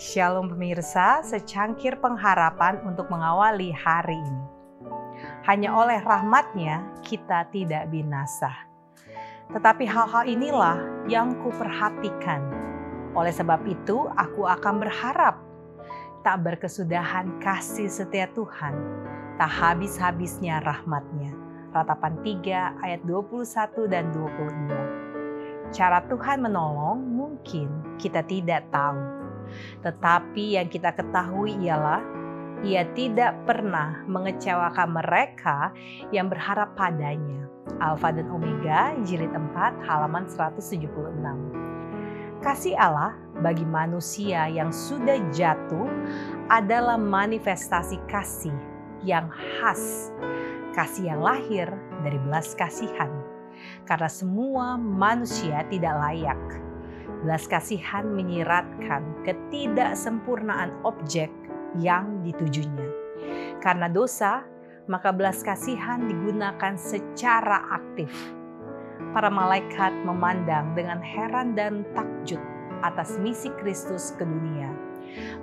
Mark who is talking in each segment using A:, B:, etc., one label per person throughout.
A: Shalom pemirsa, secangkir pengharapan untuk mengawali hari ini. Hanya oleh rahmatnya kita tidak binasa. Tetapi hal-hal inilah yang kuperhatikan. Oleh sebab itu aku akan berharap tak berkesudahan kasih setia Tuhan, tak habis-habisnya rahmatnya. Ratapan 3 ayat 21 dan 22. Cara Tuhan menolong mungkin kita tidak tahu tetapi yang kita ketahui ialah ia tidak pernah mengecewakan mereka yang berharap padanya. Alfa dan Omega, jilid 4, halaman 176. Kasih Allah bagi manusia yang sudah jatuh adalah manifestasi kasih yang khas. Kasih yang lahir dari belas kasihan. Karena semua manusia tidak layak Belas kasihan menyiratkan ketidaksempurnaan objek yang ditujunya. Karena dosa, maka belas kasihan digunakan secara aktif. Para malaikat memandang dengan heran dan takjub atas misi Kristus ke dunia.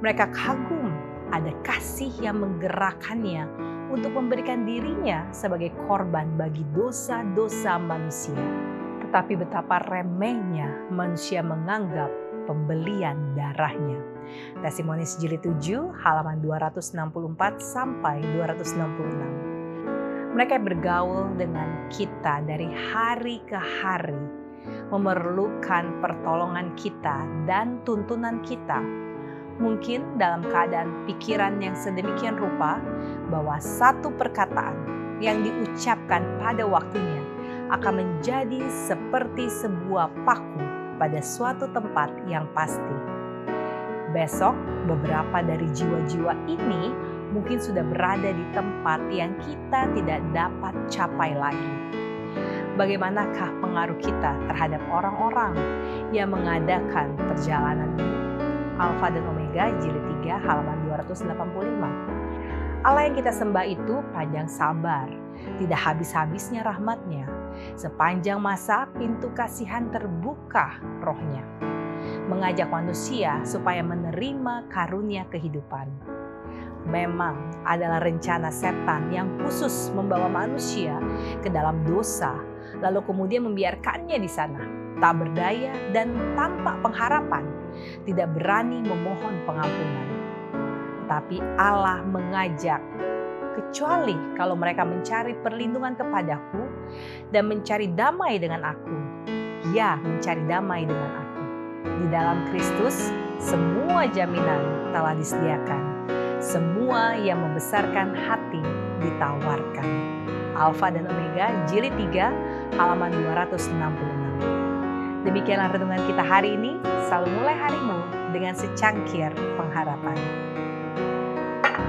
A: Mereka kagum ada kasih yang menggerakkannya untuk memberikan dirinya sebagai korban bagi dosa-dosa manusia tetapi betapa remehnya manusia menganggap pembelian darahnya. Tesimonis jilid 7 halaman 264 sampai 266. Mereka bergaul dengan kita dari hari ke hari, memerlukan pertolongan kita dan tuntunan kita. Mungkin dalam keadaan pikiran yang sedemikian rupa bahwa satu perkataan yang diucapkan pada waktunya akan menjadi seperti sebuah paku pada suatu tempat yang pasti. Besok, beberapa dari jiwa-jiwa ini mungkin sudah berada di tempat yang kita tidak dapat capai lagi. Bagaimanakah pengaruh kita terhadap orang-orang yang mengadakan perjalanan ini? Alfa dan Omega jilid 3 halaman 285. Allah yang kita sembah itu panjang sabar, tidak habis-habisnya rahmatnya, Sepanjang masa pintu kasihan terbuka rohnya. Mengajak manusia supaya menerima karunia kehidupan. Memang adalah rencana setan yang khusus membawa manusia ke dalam dosa, lalu kemudian membiarkannya di sana, tak berdaya dan tanpa pengharapan, tidak berani memohon pengampunan. Tapi Allah mengajak kecuali kalau mereka mencari perlindungan kepadaku dan mencari damai dengan aku. Ya, mencari damai dengan aku. Di dalam Kristus, semua jaminan telah disediakan. Semua yang membesarkan hati ditawarkan. Alfa dan Omega, jilid 3, halaman 266. Demikianlah renungan kita hari ini. Selalu mulai harimu dengan secangkir pengharapan. thank you